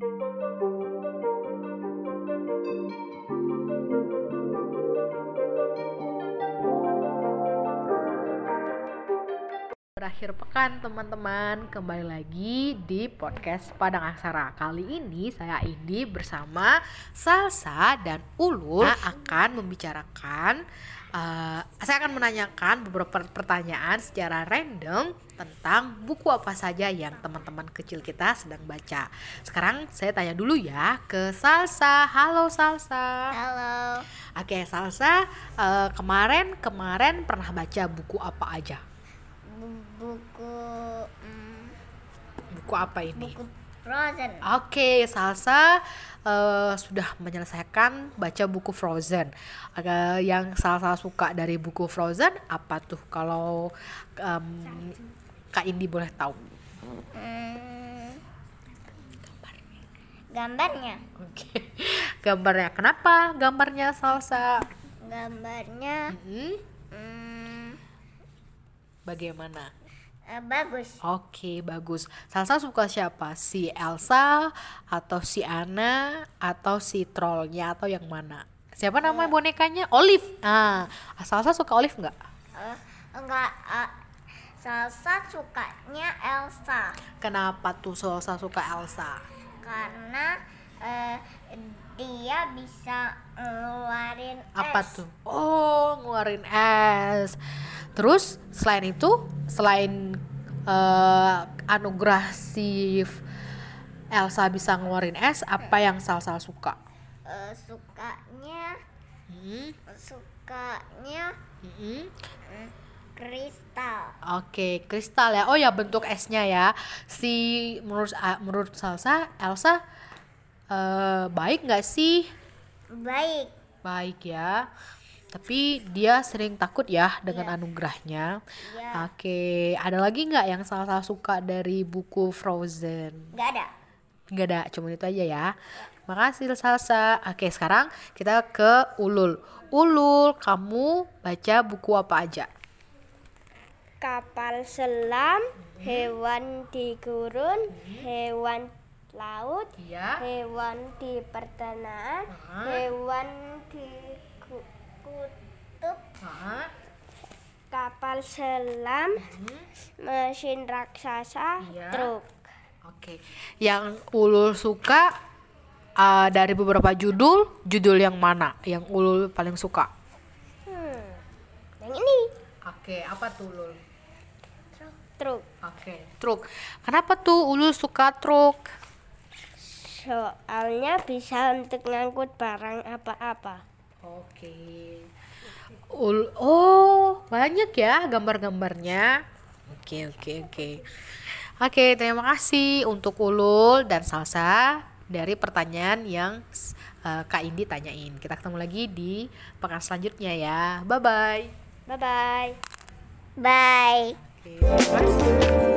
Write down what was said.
Thank you. Berakhir pekan teman-teman. Kembali lagi di podcast Padang Aksara. Kali ini saya Indi bersama Salsa dan Ulul akan membicarakan uh, Saya akan menanyakan beberapa pertanyaan secara random Tentang buku apa saja yang teman-teman kecil kita sedang baca. Sekarang saya tanya dulu ya ke Salsa. Halo Salsa. Halo. Oke Salsa uh, kemarin kemarin pernah baca buku apa aja? Bu- buku mm, Buku apa ini? buku Frozen. Oke, Salsa eh, sudah menyelesaikan baca buku Frozen. Agak yang Salsa suka dari buku Frozen apa tuh? Kalau em, Kak Indi boleh tahu. Mm, gambarnya. Oke, gambarnya kenapa? Gambarnya Salsa. Gambarnya Hmm, mm, bagaimana? eh, bagus. Oke, bagus. Salsa suka siapa? Si Elsa atau si Anna atau si trollnya atau yang mana? Siapa nama bonekanya? Olive. Ah, Salsa suka Olive nggak? Eh, enggak eh, Salsa sukanya Elsa Kenapa tuh Salsa suka Elsa? karena eh, dia bisa ngeluarin Apa es. tuh? Oh, ngeluarin es. Terus selain itu, selain eh, anugerah si Elsa bisa ngeluarin es, apa yang Salsa suka? Eh, sukanya Hmm, sukanya hmm. mm, kristal. Oke, kristal ya. Oh ya bentuk esnya ya. Si menurut menurut Salsa, Elsa eh, baik nggak sih? Baik. Baik ya. Tapi dia sering takut ya dengan Iya. anugerahnya. Ya, Oke, ada lagi nggak yang Salsa suka dari buku Frozen? nggak ada. Nggak ada, cuma itu aja ya. Makasih Salsa. Oke, sekarang kita ke Ulul. Ulul, kamu baca buku apa aja? kapal selam, hewan di gurun, hewan laut, Iya. hewan di pertanahan, Hah? hewan di ku- kutub, kapal selam, mesin raksasa, Iya. truk. Oke, yang Ulul suka uh, dari beberapa judul, judul yang mana yang Ulul paling suka? Hmm, yang ini Oke, apa tuh Ulul? truk. Oke, truk. Kenapa tuh Ulul suka truk? Soalnya bisa untuk ngangkut barang apa-apa. Oke. Ul oh, banyak ya gambar-gambarnya. Oke, oke, oke. Oke, terima kasih untuk Ulul dan Salsa dari pertanyaan yang uh, Kak Indi tanyain. Kita ketemu lagi di pekan selanjutnya ya. Bye bye. Bye bye. Bye. Oke, terima kasih.